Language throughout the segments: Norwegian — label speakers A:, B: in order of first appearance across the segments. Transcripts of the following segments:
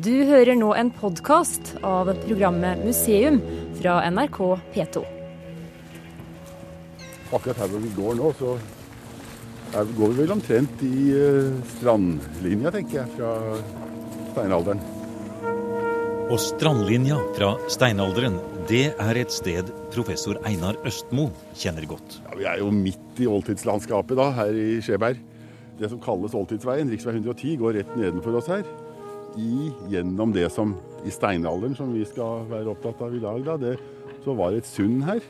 A: Du hører nå en podkast av programmet Museum fra NRK P2.
B: Akkurat her hvor vi går nå, så går vi vel omtrent i uh, strandlinja, tenker jeg, fra steinalderen.
C: Og strandlinja fra steinalderen, det er et sted professor Einar Østmo kjenner godt.
B: Ja, vi er jo midt i oldtidslandskapet da, her i Skjeberg. Det som kalles Oldtidsveien, rv. 110, går rett nedenfor oss her. I, gjennom det som i steinalderen, som vi skal være opptatt av i dag, da, det, så var det et sund her.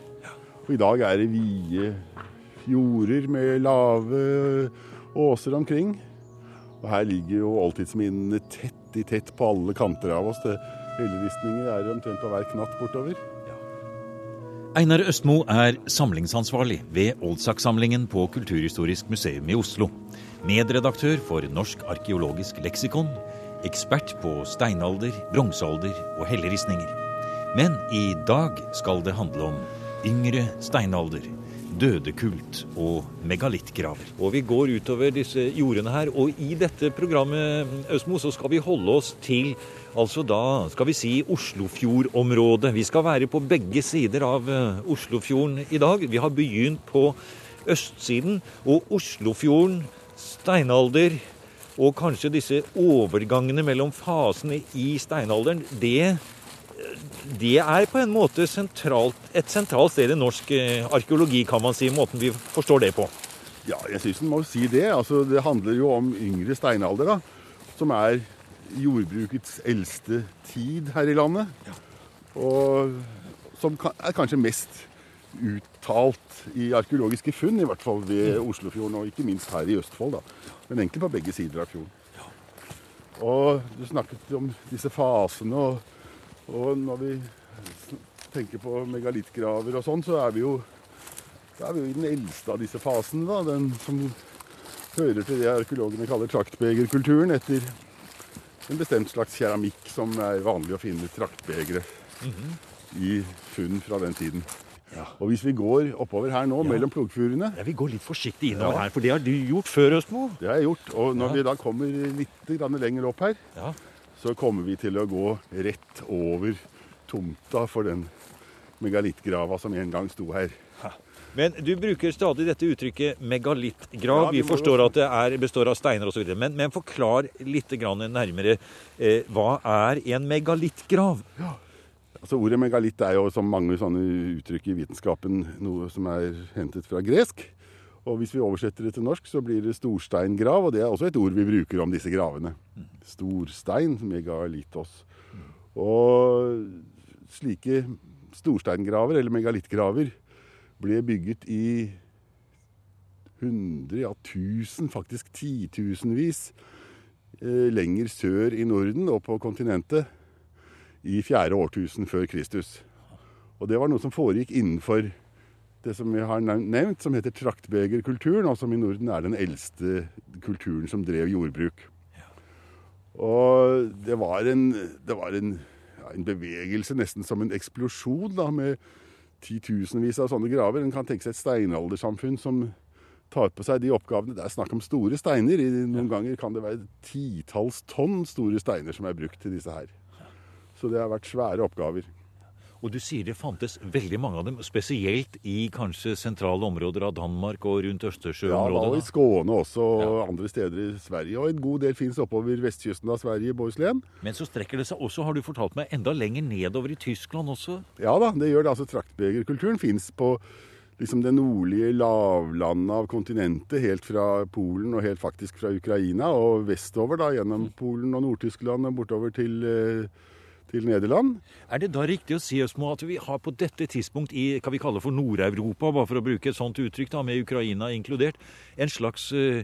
B: Og i dag er det vide fjorder med lave åser omkring. Og her ligger jo oldtidsminnene tett i tett på alle kanter av oss. Det Helleristninger er omtrent på hver knatt bortover.
C: Einar Østmo er samlingsansvarlig ved Oldsak-samlingen på Kulturhistorisk museum i Oslo. Medredaktør for Norsk arkeologisk leksikon. Ekspert på steinalder, bronsealder og helleristninger. Men i dag skal det handle om yngre steinalder, dødekult og megalittgraver. Og vi går utover disse jordene her, og i dette programmet Østmo, så skal vi holde oss til altså da skal vi si Oslofjordområdet. Vi skal være på begge sider av eh, Oslofjorden i dag. Vi har begynt på østsiden, og Oslofjorden, steinalder og kanskje disse overgangene mellom fasene i steinalderen, det det er på en måte sentralt, et sentralt sted i norsk eh, arkeologi, kan man si, måten vi forstår det på.
B: Ja, jeg syns en må si det. Altså, det handler jo om yngre steinalder, da, som er jordbrukets eldste tid her i landet. Ja. Og som er kanskje mest uttalt i arkeologiske funn, i hvert fall ved. Oslofjorden, og ikke minst her i Østfold. da. Men egentlig på begge sider av fjorden. Ja. Og du snakket om disse fasene. og og når vi tenker på megalittgraver og sånn, så er vi jo er vi jo i den eldste av disse fasene. da, Den som hører til det arkeologene kaller traktbegerkulturen, etter en bestemt slags keramikk som er vanlig å finne traktbegre mm -hmm. i funn fra den tiden. Ja. Og hvis vi går oppover her nå, ja. mellom plogfurene
C: Ja, Vi går litt forsiktig innover her, for det har du gjort før, Østmo.
B: Det har jeg gjort. Og når vi da kommer litt lenger opp her, så kommer vi til å gå rett over tomta for den megalittgrava som en gang sto her.
C: Men du bruker stadig dette uttrykket megalittgrav. Ja, vi, vi forstår at det er, består av steiner osv. Men, men forklar litt nærmere. Eh, hva er en megalittgrav? Ja.
B: Altså, ordet megalitt er jo som mange sånne uttrykk i vitenskapen noe som er hentet fra gresk. Og hvis vi oversetter det til norsk, så blir det storsteingrav, og det er også et ord vi bruker om disse gravene. Storstein, megalitos. Og slike storsteingraver, eller megalittgraver, ble bygget i hundre, ja tusen, faktisk titusenvis eh, lenger sør i Norden og på kontinentet i fjerde årtusen før Kristus. Og det var noe som foregikk innenfor det som vi har nevnt, som heter traktbegerkulturen, og som i Norden er den eldste kulturen som drev jordbruk. Og det var en, det var en, ja, en bevegelse, nesten som en eksplosjon, da, med titusenvis av sånne graver. En kan tenke seg et steinaldersamfunn som tar på seg de oppgavene. Det er snakk om store steiner. Noen ganger kan det være titalls tonn store steiner som er brukt til disse her. Så det har vært svære oppgaver.
C: Og du sier det fantes veldig mange av dem, spesielt i kanskje sentrale områder av Danmark og rundt Østersjøområdet?
B: Ja, og i Skåne også, og ja. andre steder i Sverige. Og en god del fins oppover vestkysten av Sverige, Bohuslän.
C: Men så strekker det seg også, har du fortalt meg, enda lenger nedover i Tyskland også?
B: Ja da, det gjør det. Altså Traktbegerkulturen fins på liksom det nordlige lavlandet av kontinentet, helt fra Polen og helt faktisk fra Ukraina, og vestover da, gjennom mm. Polen og Nord-Tyskland og bortover til eh, til Nederland.
C: Er det da riktig å si Østmo, at vi har på dette tidspunkt i hva vi kaller for Nord-Europa, bare for å bruke et sånt uttrykk, da, med Ukraina inkludert, en slags uh,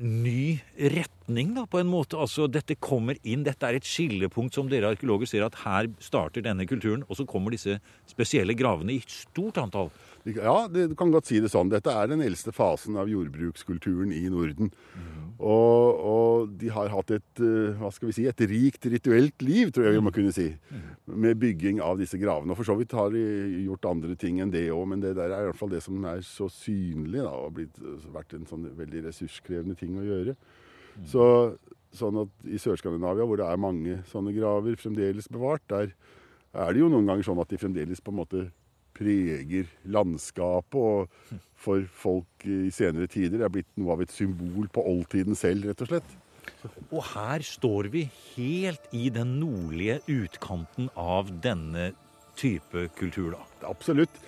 C: ny retning, da, på en måte? Altså, dette kommer inn, dette er et skillepunkt som dere arkeologer ser at her starter denne kulturen, og så kommer disse spesielle gravene i stort antall?
B: Ja, du kan godt si det sånn. Dette er den eldste fasen av jordbrukskulturen i Norden. Mm. Og, og, de har hatt et, eh, hva skal vi si, et rikt rituelt liv, tror jeg vi må kunne si. Med bygging av disse gravene. Og for så vidt har de gjort andre ting enn det òg, men det der er i hvert fall det som er så synlig, da, og blitt, vært en sånn veldig ressurskrevende ting å gjøre. Mm. Så sånn at i Sør-Skandinavia, hvor det er mange sånne graver fremdeles bevart, der er det jo noen ganger sånn at de fremdeles på en måte preger landskapet. Og for folk i senere tider er blitt noe av et symbol på oldtiden selv, rett og slett.
C: Og her står vi helt i den nordlige utkanten av denne type kultur, da.
B: Absolutt.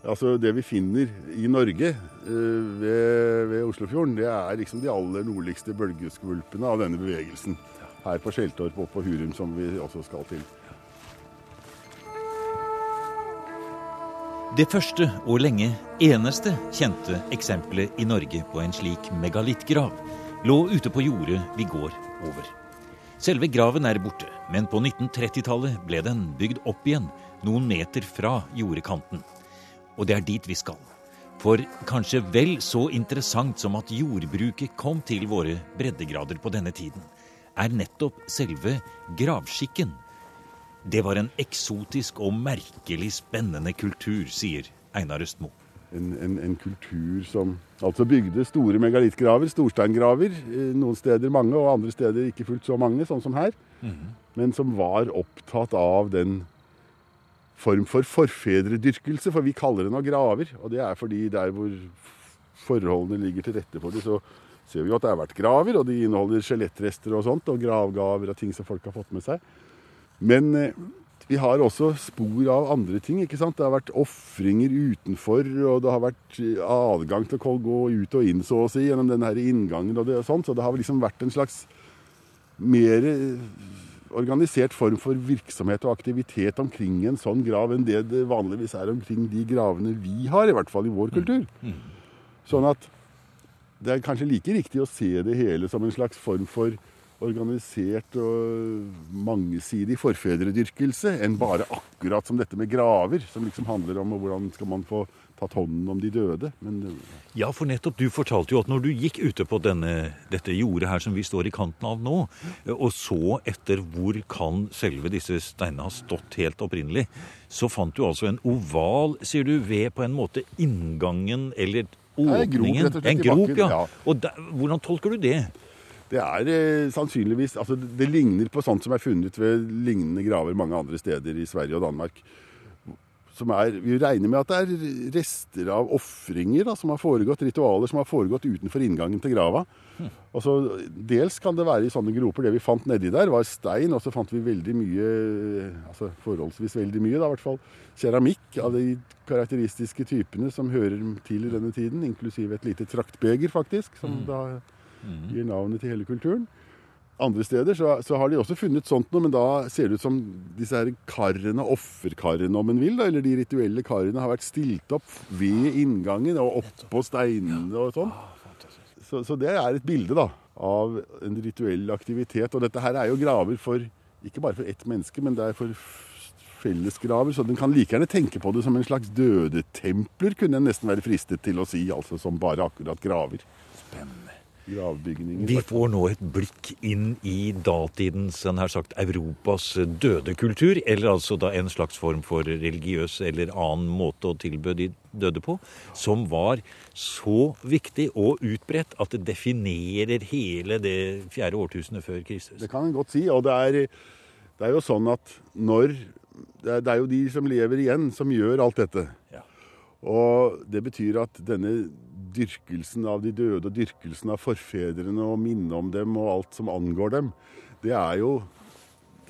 B: Altså Det vi finner i Norge eh, ved, ved Oslofjorden, det er liksom de aller nordligste bølgeskvulpene av denne bevegelsen. Her på Skjeltorp og på Hurum, som vi også skal til.
C: Det første og lenge eneste kjente eksempelet i Norge på en slik megalittgrav lå ute på jordet vi går over. Selve graven er borte, men på 1930-tallet ble den bygd opp igjen noen meter fra jordekanten. Og det er dit vi skal. For kanskje vel så interessant som at jordbruket kom til våre breddegrader på denne tiden, er nettopp selve gravskikken det var en eksotisk og merkelig spennende kultur, sier Einar Østmo.
B: En, en, en, kultur som altså bygde store megalittgraver, storsteingraver. Eh, noen steder mange, og andre steder ikke fullt så mange, sånn som her. Mm -hmm. Men som var opptatt av den form for forfedredyrkelse, for vi kaller det nå graver. Og det er fordi der hvor forholdene ligger til rette for det, så ser vi jo at det har vært graver, og de inneholder skjelettrester og sånt, og gravgaver og ting som folk har fått med seg. Men eh, vi har også spor av andre ting. ikke sant? Det har vært ofringer utenfor, og det har vært eh, adgang til å gå ut og inn så å si, gjennom denne inngangen. og, det, og sånt, Så det har liksom vært en slags mer eh, organisert form for virksomhet og aktivitet omkring en sånn grav enn det det vanligvis er omkring de gravene vi har, i hvert fall i vår kultur. Mm. Mm. Sånn at det er kanskje like riktig å se det hele som en slags form for organisert og mangesidig forfedredyrkelse enn bare akkurat som dette med graver, som liksom handler om hvordan skal man få tatt hånden om de døde. Men,
C: ja, for nettopp du fortalte jo at når du gikk ute på denne, dette jordet her som vi står i kanten av nå, og så etter hvor kan selve disse steinene ha stått helt opprinnelig, så fant du altså en oval, sier du, ved på en måte inngangen eller åpningen.
B: En grop, en grop
C: ja. ja. Og der, hvordan tolker du det?
B: Det er eh, sannsynligvis altså Det ligner på sånt som er funnet ved lignende graver mange andre steder i Sverige og Danmark. Som er, vi regner med at det er rester av ofringer som har foregått, ritualer som har foregått utenfor inngangen til grava. Hm. Altså, dels kan det være i sånne groper. Det vi fant nedi der, var stein. Og så fant vi veldig mye, altså forholdsvis veldig mye, da, i hvert fall keramikk av de karakteristiske typene som hører til i denne tiden. Inklusiv et lite traktbeger, faktisk. som mm. da Mm. Gir navnet til hele kulturen. Andre steder så, så, har de også funnet sånt noe, men da ser det ut som disse her karene, offerkarene om en vil, da, eller de rituelle karene, har vært stilt opp ved inngangen og oppå steinene og sånn. Så, så, det er et bilde da, av en rituell aktivitet. Og dette her er jo graver for ikke bare for ett menneske, men det er for fellesgraver. Så den kan like gjerne tenke på det som en slags dødetempler, kunne en nesten være fristet til å si. Altså som bare akkurat graver.
C: Spennende gravbygninger. Vi får nå et blikk inn i datidens nær sagt, Europas dødekultur. Eller altså da en slags form for religiøs eller annen måte å tilbø de døde på. Som var så viktig og utbredt at det definerer hele det fjerde årtusenet før Kristus.
B: Det kan en godt si. Og det er, det er jo sånn at når det er, det er jo de som lever igjen, som gjør alt dette. Ja. Og det betyr at denne dyrkelsen av de døde og dyrkelsen av forfedrene og minne om dem og alt som angår dem, det er jo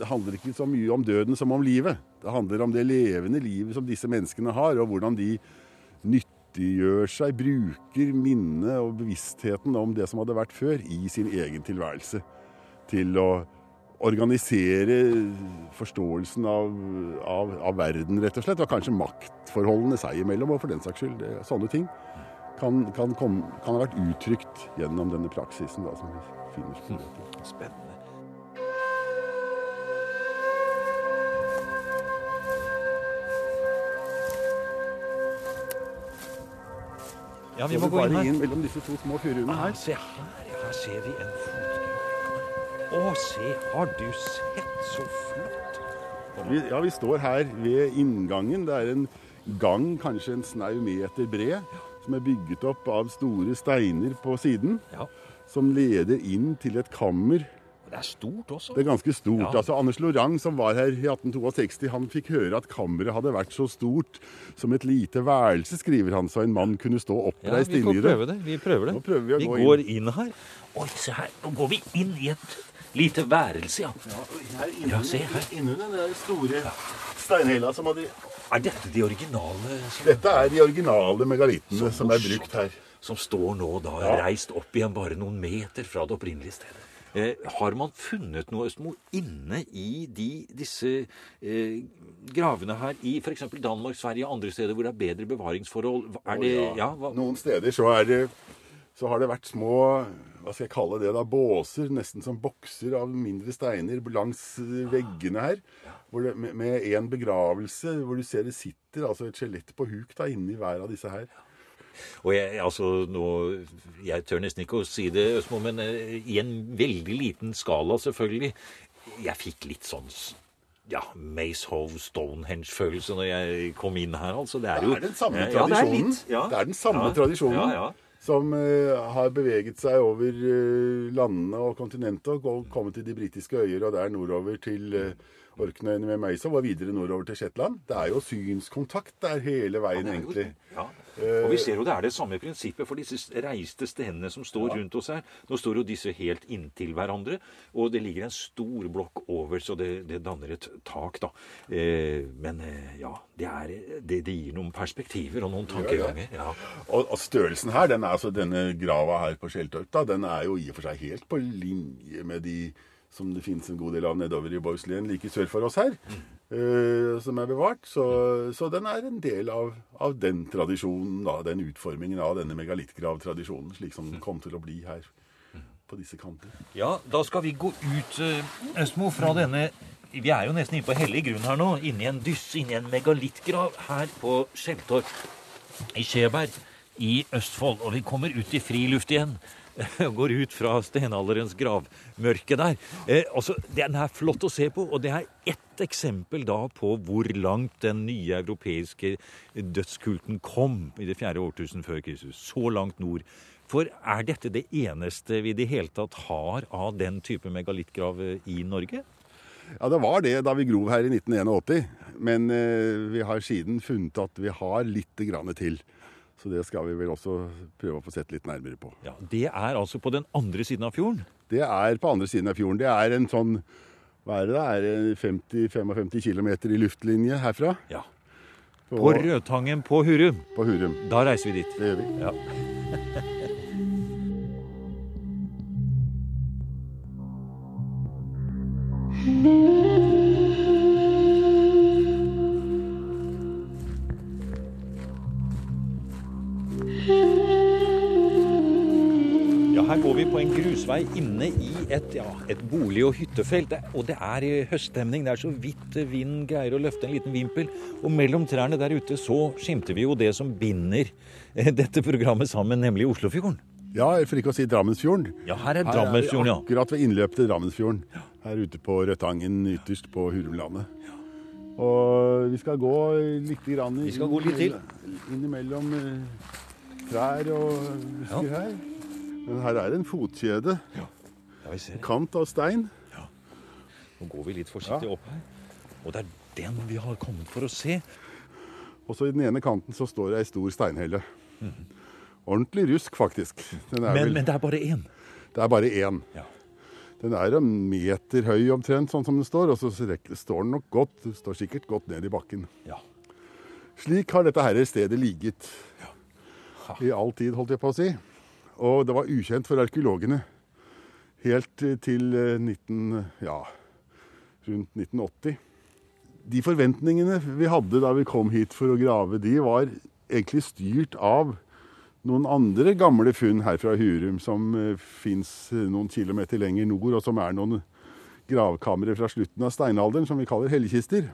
B: Det handler ikke så mye om døden som om livet. Det handler om det levende livet som disse menneskene har, og hvordan de nyttiggjør seg, bruker minnet og bevisstheten om det som hadde vært før, i sin egen tilværelse. Til å organisere forståelsen av, av, av, verden, rett og slett. Og kanskje maktforholdene seg imellom, og for den saks skyld. Det, sånne ting kan, kan, komme, kan, ha vært uttrykt gjennom denne praksisen da, som vi finner på etter.
C: Spennende.
B: Ja, vi må gå inn her. inn mellom disse to små furuene
C: her. Ah, se her, her ser vi en fotgruppe. Å, se, har du sett så flott?
B: Vi, ja, vi står her ved inngangen. Det er en gang, kanskje en snau meter bred. Ja som er bygget opp av store steiner på siden. Ja. Som leder inn til et kammer
C: Det er stort også.
B: Det er ganske stort.
C: Ja.
B: Altså, Anders Lorang, som var her i 1862, han fikk høre at kammeret hadde vært så stort som et lite værelse, skriver han, så en mann kunne stå
C: Ja,
B: oppreist
C: vi får
B: inni det.
C: prøve det. Vi prøver det.
B: Nå prøver vi å gå
C: går inn. her. Oi, se her. Nå går vi inn i et lite værelse, ja. Ja, se her.
B: Innunder den store steinhella som hadde
C: Er dette de originale som,
B: Dette er de originale megalittene som er brukt her.
C: som står nå da reist opp igjen bare noen meter fra det opprinnelige stedet? Eh, har man funnet noe Østmo, inne i de, disse eh, gravene her i f.eks. Danmark, Sverige og andre steder hvor det er bedre bevaringsforhold? Er det, ja, hva,
B: Noen steder så, er det, så har det vært små hva skal jeg kalle det da, båser, nesten som bokser av mindre steiner langs eh, veggene her. Det, med- én en begravelse hvor du ser det sitter altså et skjelett på huk da, inni hver av disse her.
C: Og jeg, altså, nå, jeg tør nesten ikke å si det, Østmo, men eh, i en veldig liten skala, selvfølgelig. Jeg fikk litt sånn ja, Mace Hove, Stonehenge-følelse når jeg kom inn her. altså. Det er, jo,
B: Det er den samme
C: Ja, det er
B: tradisjonen.
C: litt, ja.
B: Det er den samme
C: Ja,
B: tradisjonen
C: Ja, ja.
B: Som eh, har beveget seg over eh, landene og kontinentet og kommet til de britiske øyer og der nordover til uh, Orknøyene med Meisov og videre nordover til Shetland. Det er jo synskontakt der hele veien, egentlig.
C: Ja. Og vi ser jo det er det samme prinsippet for disse reiste stenene som står rundt oss her. Nå står jo disse helt inntil hverandre, og det ligger en stor blokk over, så det, det danner et tak, da. Eh, men eh, ja, det, er, det, det gir noen perspektiver og noen tankeganger. Ja.
B: Og, og størrelsen her, den er altså denne grava her på Skjeltorp, da, den er jo i og for seg helt på linje med de som det finnes en god del av nedover i Bohuslän, like sør for oss her, uh, som er bevart. Så, så den er en del av, av den tradisjonen, da, den utformingen av denne megalittgravtradisjonen, slik som den kom til å bli her på disse kanter.
C: Ja, da skal vi gå ut, eh, Østmo, fra denne Vi er jo nesten inne på hellig grunn her nå. Inni en dysse, inni en megalittgrav her på Skjeltorp i Skjeberg i Østfold. Og vi kommer ut i friluft igjen. Går ut fra stenalderens gravmørke der. Eh, altså, Den er flott å se på, og det er ett eksempel da på hvor langt den nye europeiske dødskulten kom i det fjerde årtusen før Kristus. Så langt nord. For er dette det eneste vi i det hele tatt har av den type megalittgrav eh, i Norge?
B: Ja, det var det da vi grov her i 1981. Men eh, vi har siden funnet at vi har litt grann til. Så det skal vi vel også prøve å få sett litt nærmere på.
C: Ja, Det er altså på den andre siden av fjorden.
B: Det er på andre siden av fjorden. Det er en sånn hva er det, det er 50-55 km i luftlinje herfra
C: Ja.
B: på,
C: På Rødtangen på Hurum.
B: på Hurum.
C: Da reiser vi dit.
B: Det gjør vi.
C: Ja. Ja, på en grusvei inne i et, ja, et bolig- og hyttefelt. Og det er i høststemning. Det er så vidt vinden greier å løfte en liten vimpel. Og mellom trærne der ute så skimter vi jo det som binder dette programmet sammen, nemlig Oslofjorden.
B: Ja, for ikke å si Drammensfjorden.
C: Ja, her er Drammensfjorden, ja.
B: akkurat ved innløpet til Drammensfjorden. Her ute på Rødtangen ytterst på Hurumlandet. Og vi skal gå litt grann
C: Vi skal gå litt til.
B: innimellom eh, trær og busker her. Men her er en fotkjede.
C: Ja.
B: Kant av stein.
C: Nå går vi litt forsiktig opp her. Og det er den vi har kommet for å se.
B: Og så i den ene kanten så står det ei stor steinhelle. Ordentlig rusk, faktisk. Den
C: Men,
B: vel,
C: men det er bare én.
B: det er bare én.
C: Ja.
B: Den er en meter høy omtrent, sånn som den står. Og så står den nok godt. Den står sikkert godt ned i bakken.
C: Ja.
B: Slik har dette her stedet ligget
C: Ja.
B: i all tid, holdt jeg på å si. Og det var ukjent for arkeologene helt eh, til eh, 19, ja, rundt 1980. De forventningene vi hadde da vi kom hit for å grave, de var egentlig styrt av noen andre gamle funn her fra Hurum som fins noen kilometer lenger nord, og som er noen gravkamre fra slutten av steinalderen som vi kaller hellekister.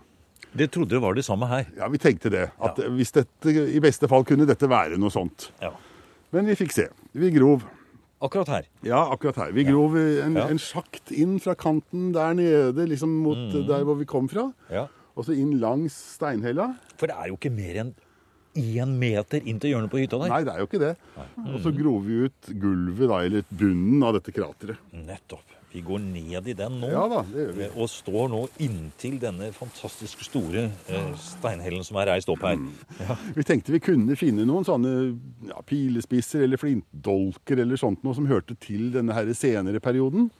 C: Det trodde det var det samme her.
B: Ja, vi tenkte det. At hvis dette, I beste fall kunne dette være noe sånt.
C: Ja.
B: Men vi fikk se. Vi grov.
C: Akkurat her.
B: Ja, akkurat her. Vi grov en,
C: Ja.
B: en sjakt inn fra kanten der nede, liksom mot
C: Mm.
B: der hvor vi kom fra.
C: Ja.
B: Og så inn langs steinhella.
C: For det er jo ikke mer enn én meter inn til hjørnet på hytta der.
B: Nei, det er jo ikke det. Og så grov vi ut gulvet, da, eller bunnen av dette krateret.
C: Nettopp. Vi går ned i den nå.
B: Ja da, det gjør vi.
C: eh, Og står nå inntil denne fantastisk store eh, steinhellen som er reist opp her.
B: Mm.
C: Ja.
B: Vi tenkte vi kunne finne noen sånne ja, pilespisser eller flintdolker eller sånt noe som hørte til denne her senere perioden.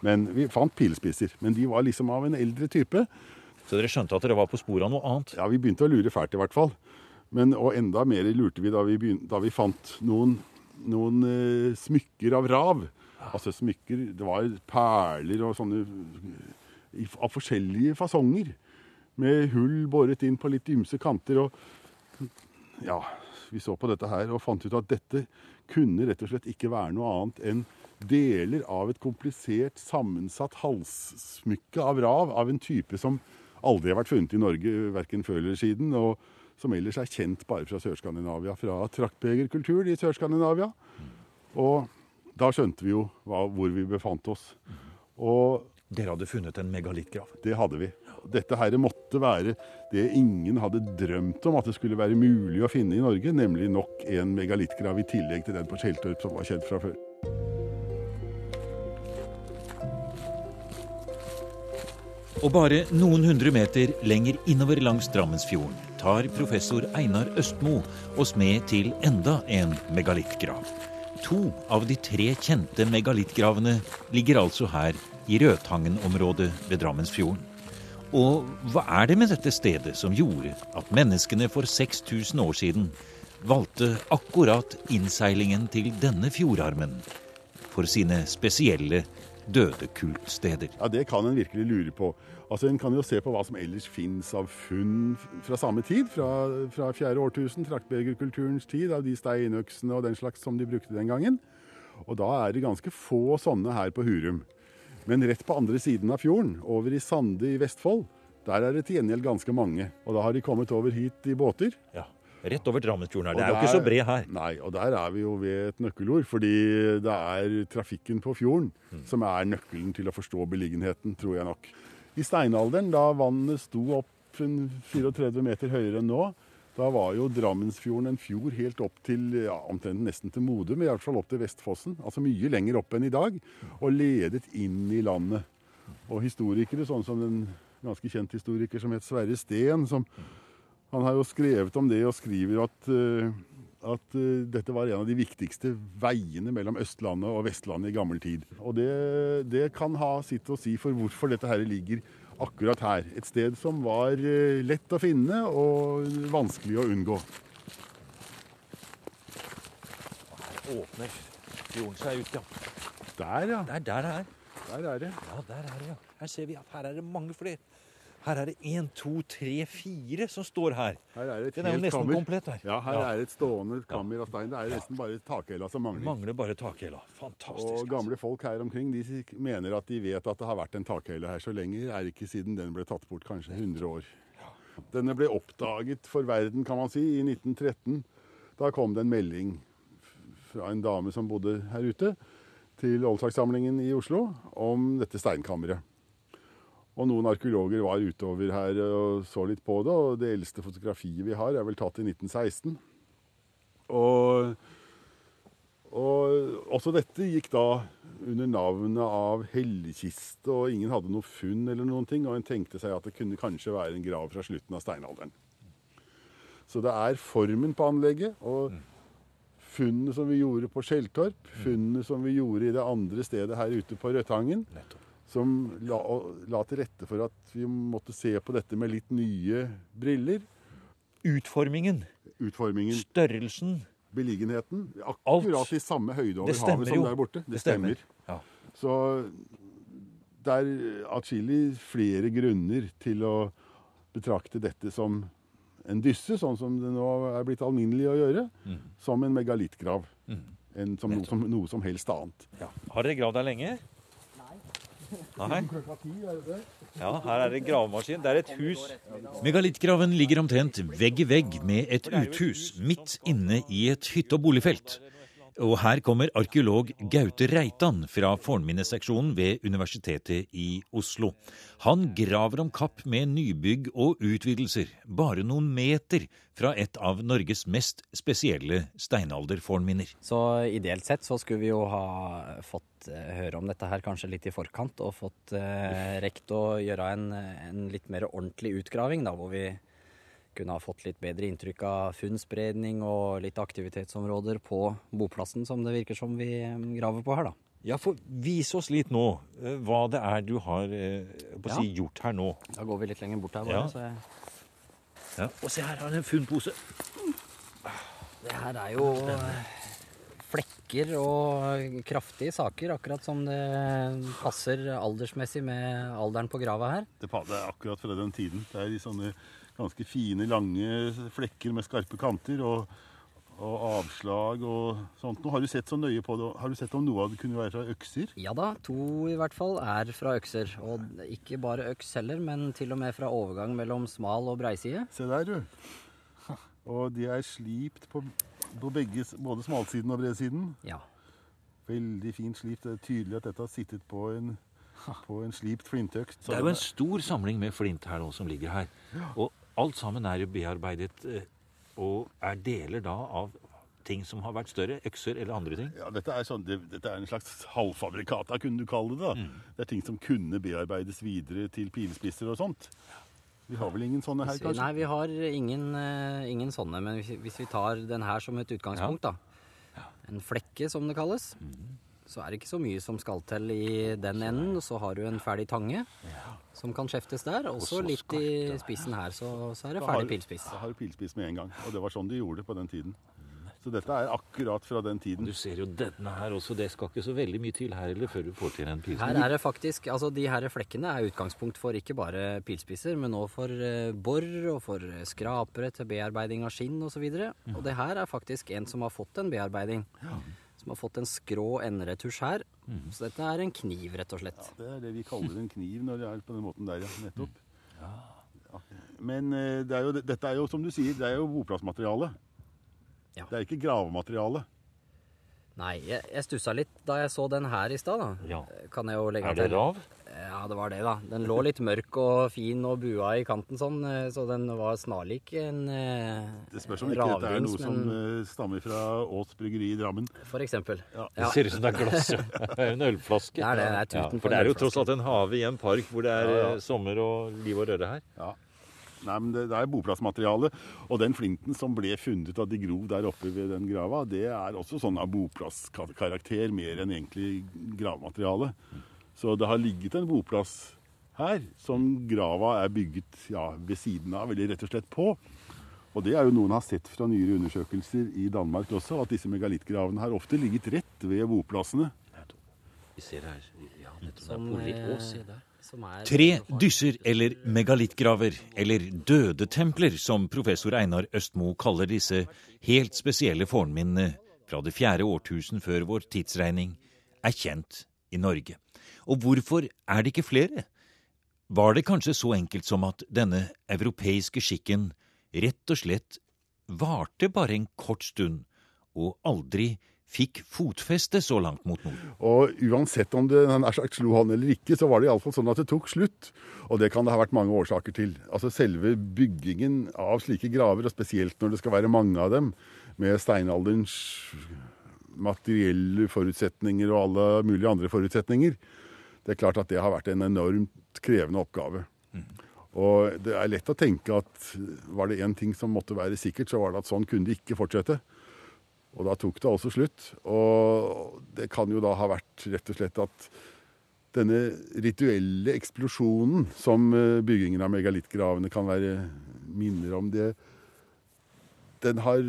B: Men vi fant pilespisser. Men de var liksom av en eldre type.
C: Så dere skjønte at dere var på sporet av noe annet?
B: Ja, vi begynte å lure fælt i hvert fall. Men, og enda mer lurte vi da vi, begynte, da vi fant noen, noen eh, smykker av rav. Altså smykker Det var perler og sånne av forskjellige fasonger. Med hull båret inn på litt ymse kanter. Og ja, vi så på dette her og fant ut at dette kunne rett og slett ikke være noe annet enn deler av et komplisert, sammensatt halssmykke av rav av en type som aldri har vært funnet i Norge, verken før eller siden. og som ellers er kjent bare fra Sør-Skandinavia, fra traktbegerkulturen i Sør-Skandinavia. Og da skjønte vi jo hva, hvor vi befant oss. Og
C: Dere hadde funnet en megalittgrav.
B: det hadde vi. Dette her måtte være det ingen hadde drømt om at det skulle være mulig å finne i Norge, nemlig nok en megalittgrav i tillegg til den på Skjeltorp som var kjent fra før.
C: Og bare noen hundre meter lenger innover langs Drammensfjorden tar professor Einar Østmo oss med til enda en megalittgrav. To av de tre kjente megalittgravene ligger altså her i Rødtangen-området ved Drammensfjorden. Og hva er det med dette stedet som gjorde at menneskene for 6000 år siden valgte akkurat innseilingen til denne fjordarmen for sine spesielle dødekultsteder?
B: Ja, Det kan en virkelig lure på. Altså, En kan jo se på hva som ellers fins av funn fra samme tid, fra, fra fjerde årtusen, traktbegerkulturens tid, av de steinøksene og den slags som de brukte den gangen. Og da er det ganske få sånne her på Hurum. Men rett på andre siden av fjorden, over i Sande i Vestfold, der er det til gjengjeld ganske mange. Og da har de kommet over hit i båter.
C: Ja, Rett over Drammensfjorden her. Det er jo ikke så bred her.
B: Nei, og der er vi jo ved et nøkkelord. Fordi det er trafikken på fjorden som er nøkkelen til å forstå beliggenheten, tror jeg nok. I steinalderen, da vannet sto opp 34 meter høyere enn nå, da var jo Drammensfjorden en fjord helt opp til ja, omtrent nesten til Modum, i hvert fall opp til Vestfossen. Altså mye lenger opp enn i dag, og ledet inn i landet. Og historikere, sånn som en ganske kjent historiker som het Sverre Steen, som han har jo skrevet om det og skriver at, eh, at eh, dette var en av de viktigste veiene mellom Østlandet og Vestlandet i gammel tid. Og det, det kan ha sitt å si for hvorfor dette her ligger akkurat her. Et sted som var eh, lett å finne og vanskelig å unngå.
C: Her åpner fjorden seg ut, ja.
B: Der, ja.
C: Der, er der er.
B: Der er det.
C: Ja, der er det, ja. Her ser vi at her er det mange flere. Her er det én, to, tre, fire som står her.
B: Her er
C: Den er jo nesten
B: kammer.
C: komplett her.
B: Ja, her
C: Ja.
B: er et stående kammer av stein. Det er nesten bare takhella som mangler.
C: Mangler bare takhella. Fantastisk.
B: Og gamle folk her omkring de mener at de vet at det har vært en takhelle her så lenge. Er ikke siden den ble tatt bort, kanskje 100 år. Denne ble oppdaget for verden, kan man si, i 1913. Da kom det en melding fra en dame som bodde her ute, til Oldsakssamlingen i Oslo om dette steinkammeret. Og noen arkeologer var utover her og så litt på det, og det eldste fotografiet vi har, er vel tatt i 1916. Og og også dette gikk da under navnet av hellekiste, og ingen hadde noe funn eller noen ting, og en tenkte seg at det kunne kanskje være en grav fra slutten av steinalderen. Så det er formen på anlegget, og Funnene som vi gjorde på Skjeltorp, funnene som vi gjorde i det andre stedet her ute på Rødtangen,
C: Nettopp.
B: Som la, la til rette for at vi måtte se på dette med litt nye briller.
C: Utformingen,
B: Utformingen,
C: størrelsen
B: beliggenheten,
C: Alt.
B: akkurat i samme høyde over havet som
C: jo.
B: der borte. Det,
C: Det
B: stemmer.
C: stemmer. Ja.
B: Så det er atskillig flere grunner til å betrakte dette som en dysse, sånn som det nå er blitt alminnelig å gjøre, som en megalittgrav. Enn som noe, som noe som helst annet.
C: Ja. Har dere gravd der lenge? Nei. Ja, her er det gravemaskin. Det er et hus. Megalittgraven ligger omtrent vegg i vegg med et uthus midt inne i et hytte- og boligfelt. Og her kommer arkeolog Gaute Reitan fra fornminneseksjonen ved Universitetet i Oslo. Han graver om kapp med nybygg og utvidelser, bare noen meter fra et av Norges mest spesielle steinalderfornminner.
D: Så ideelt sett så skulle vi jo ha fått eh, høre om dette her kanskje litt i forkant, og fått eh, rekt å gjøre en, en litt mer ordentlig utgraving, da, hvor vi kunne ha fått litt bedre inntrykk av funnspredning og litt aktivitetsområder på boplassen, som det virker som vi eh, graver på her, da.
C: Ja, for Vis oss litt nå eh, hva det er du har på å si, gjort her nå.
D: Da går vi litt lenger bort her. bare, ja. så jeg...
C: Ja. Og se her har jeg en funnpose.
D: Det her er jo flekker og kraftige saker, akkurat som det passer aldersmessig med alderen på grava her.
B: Det er akkurat fra den tiden. Det er de sånne ganske fine, lange flekker med skarpe kanter. og, og avslag og sånt. Nå har du sett så nøye på det. Har du sett om noe av det kunne være fra økser?
D: Ja da, to i hvert fall er fra økser. Og ikke bare øks heller, men til og med fra overgang mellom smal og breiside.
B: Se der, du. Og de er slipt på, på begge, både smalsiden og bredsiden.
D: Ja.
B: Veldig fint slipt. Det er tydelig at dette har sittet på en på en slipt flintøkt.
C: Det er jo en stor samling med flint her nå som ligger her. Og Alt sammen er jo bearbeidet eh, og er deler da av ting som har vært større? Økser eller andre ting?
B: Ja, Dette er, sånn, det, dette er en slags halvfabrikata, kunne du kalle det. da. Mm. Det er ting som kunne bearbeides videre til pilspisser og sånt. Vi har vel ingen sånne her, kanskje?
D: Nei, vi har ingen, uh, ingen sånne. Men hvis, hvis, vi tar den her som et utgangspunkt, ja. da. En flekke, som det kalles. Mm så er det ikke så mye som skal til i den enden. Og så har du en ferdig tange som kan skjeftes der. Og så litt i spissen her, så, så er det ferdig pilspiss.
B: Da har du pilspiss med en gang. Og det var sånn de gjorde det på den tiden. Så dette er akkurat fra den tiden.
C: Du ser jo denne her også. Det skal ikke så veldig mye til her eller før du får til en pilspiss.
D: Her er det faktisk, altså De her flekkene er utgangspunkt for ikke bare pilspisser, men òg for uh, bor og for skrapere til bearbeiding av skinn osv. Og, så og det her er faktisk en som har fått en bearbeiding. Ja som har fått en skrå enderetusj her. Mm. Så dette er en kniv, rett og slett.
B: Ja, Det er det vi kaller en kniv når det er på den måten der, ja. Nettopp. Mm. Ja. Ja. Men uh, det er jo, dette er jo, som du sier, det er jo boplassmateriale. Ja. Det er ikke gravemateriale.
D: Nei, jeg, jeg stussa litt da jeg så den her i stad.
C: Ja.
D: Kan jeg jo legge
C: til. Er det rav?
D: Ja, det var det, da. Den lå litt mørk og fin og bua i kanten sånn, eh, så den var snarlik en
B: eh, Det spørs om ikke dette er noe men... som eh, stammer fra Ås bryggeri i Drammen.
D: For eksempel.
C: Ja. Det ser ut som det er glass. en ølflaske.
D: Det er det. det er tuten
C: ja, for det er jo tross alt en hage i en park hvor det er ja, sommer og liv og røre her.
B: Ja. Nei, men det, det, er boplassmateriale. Og den flinten som ble funnet av de grov der oppe ved den grava, det er også sånn av boplasskarakter mer enn egentlig gravmateriale. Så det har ligget en boplass her som grava er bygget ja, ved siden av, eller rett og slett på. Og det er jo noen har sett fra nyere undersøkelser i Danmark også, at disse megalittgravene har ofte ligget rett ved boplassene.
C: Vi ser her, ja, som, er... Tre dysser eller megalittgraver, eller dødetempler, som professor Einar Østmo kaller disse helt spesielle fornminnene fra det fjerde årtusen før vår tidsregning, er kjent i Norge. Og hvorfor er det ikke flere? Var det kanskje så enkelt som at denne europeiske skikken rett og slett varte bare en kort stund, og aldri fikk fotfeste så langt mot nord.
B: Og Uansett om det er sagt, slo han eller ikke, så var det iallfall sånn at det tok slutt. Og det kan det ha vært mange årsaker til. Altså Selve byggingen av slike graver, og spesielt når det skal være mange av dem, med steinalderens materielle forutsetninger og alle mulige andre forutsetninger, det er klart at det har vært en enormt krevende oppgave. Mm. Og det er lett å tenke at var det én ting som måtte være sikkert, så var det at sånn kunne det ikke fortsette. Og da tok det altså slutt. Og det kan jo da ha vært rett og slett at denne rituelle eksplosjonen som eh, byggingen av megalittgravene kan være minner om, det, den har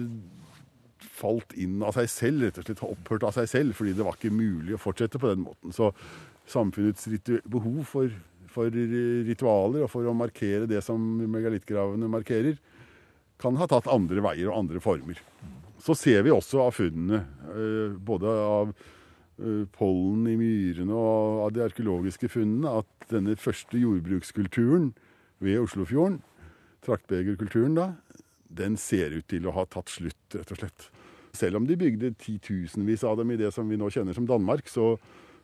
B: falt inn av seg selv, rett og slett opphørt av seg selv, fordi det var ikke mulig å fortsette på den måten. Så samfunnets behov for, for, ritualer og for å markere det som megalittgravene markerer, kan ha tatt andre veier og andre former. Så ser vi også av funnene, eh, både av eh, pollen i myrene og av de arkeologiske funnene, at denne første jordbrukskulturen ved Oslofjorden, traktbegerkulturen da, den ser ut til å ha tatt slutt, rett og slett. Selv om de bygde titusenvis av dem i det som vi nå kjenner som Danmark, så,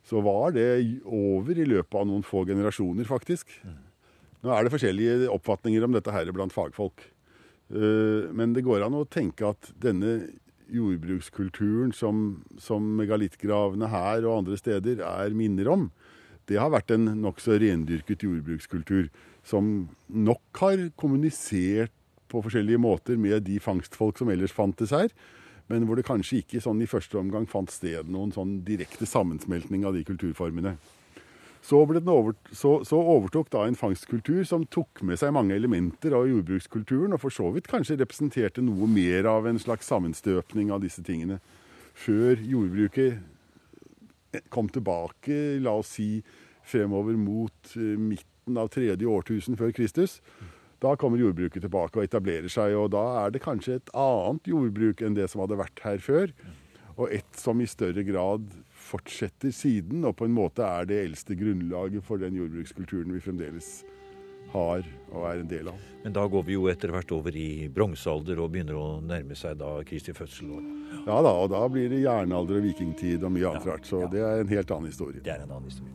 B: så var det over i løpet av noen få generasjoner, faktisk. Nå er det forskjellige oppfatninger om dette her blant fagfolk. Eh, men det går an å tenke at denne jordbrukskulturen som, som megalittgravene her og andre steder er minner om, det har vært en nokså rendyrket jordbrukskultur som nok har kommunisert på forskjellige måter med de fangstfolk som ellers fantes her, men hvor det kanskje ikke sånn i første omgang fant sted noen sånn direkte sammensmeltning av de kulturformene. Så, over, så, så, overtok da en fangstkultur som tok med seg mange elementer av jordbrukskulturen, og for så vidt kanskje representerte noe mer av en slags sammenstøpning av disse tingene. Før jordbruket kom tilbake, la oss si fremover mot eh, midten av tredje årtusen før Kristus. Da kommer jordbruket tilbake og etablerer seg, og da er det kanskje et annet jordbruk enn det som hadde vært her før. Og et som i større grad fortsetter siden, og på en måte er det eldste grunnlaget for den jordbrukskulturen vi fremdeles har og er en del av.
C: Men da går vi jo etter hvert over i bronsealder og begynner å nærme seg da Kristi fødsel.
B: Ja da, og da blir det jernalder og vikingtid og mye annet rart. Så ja. det er en helt annen historie.
C: Det er en annen historie.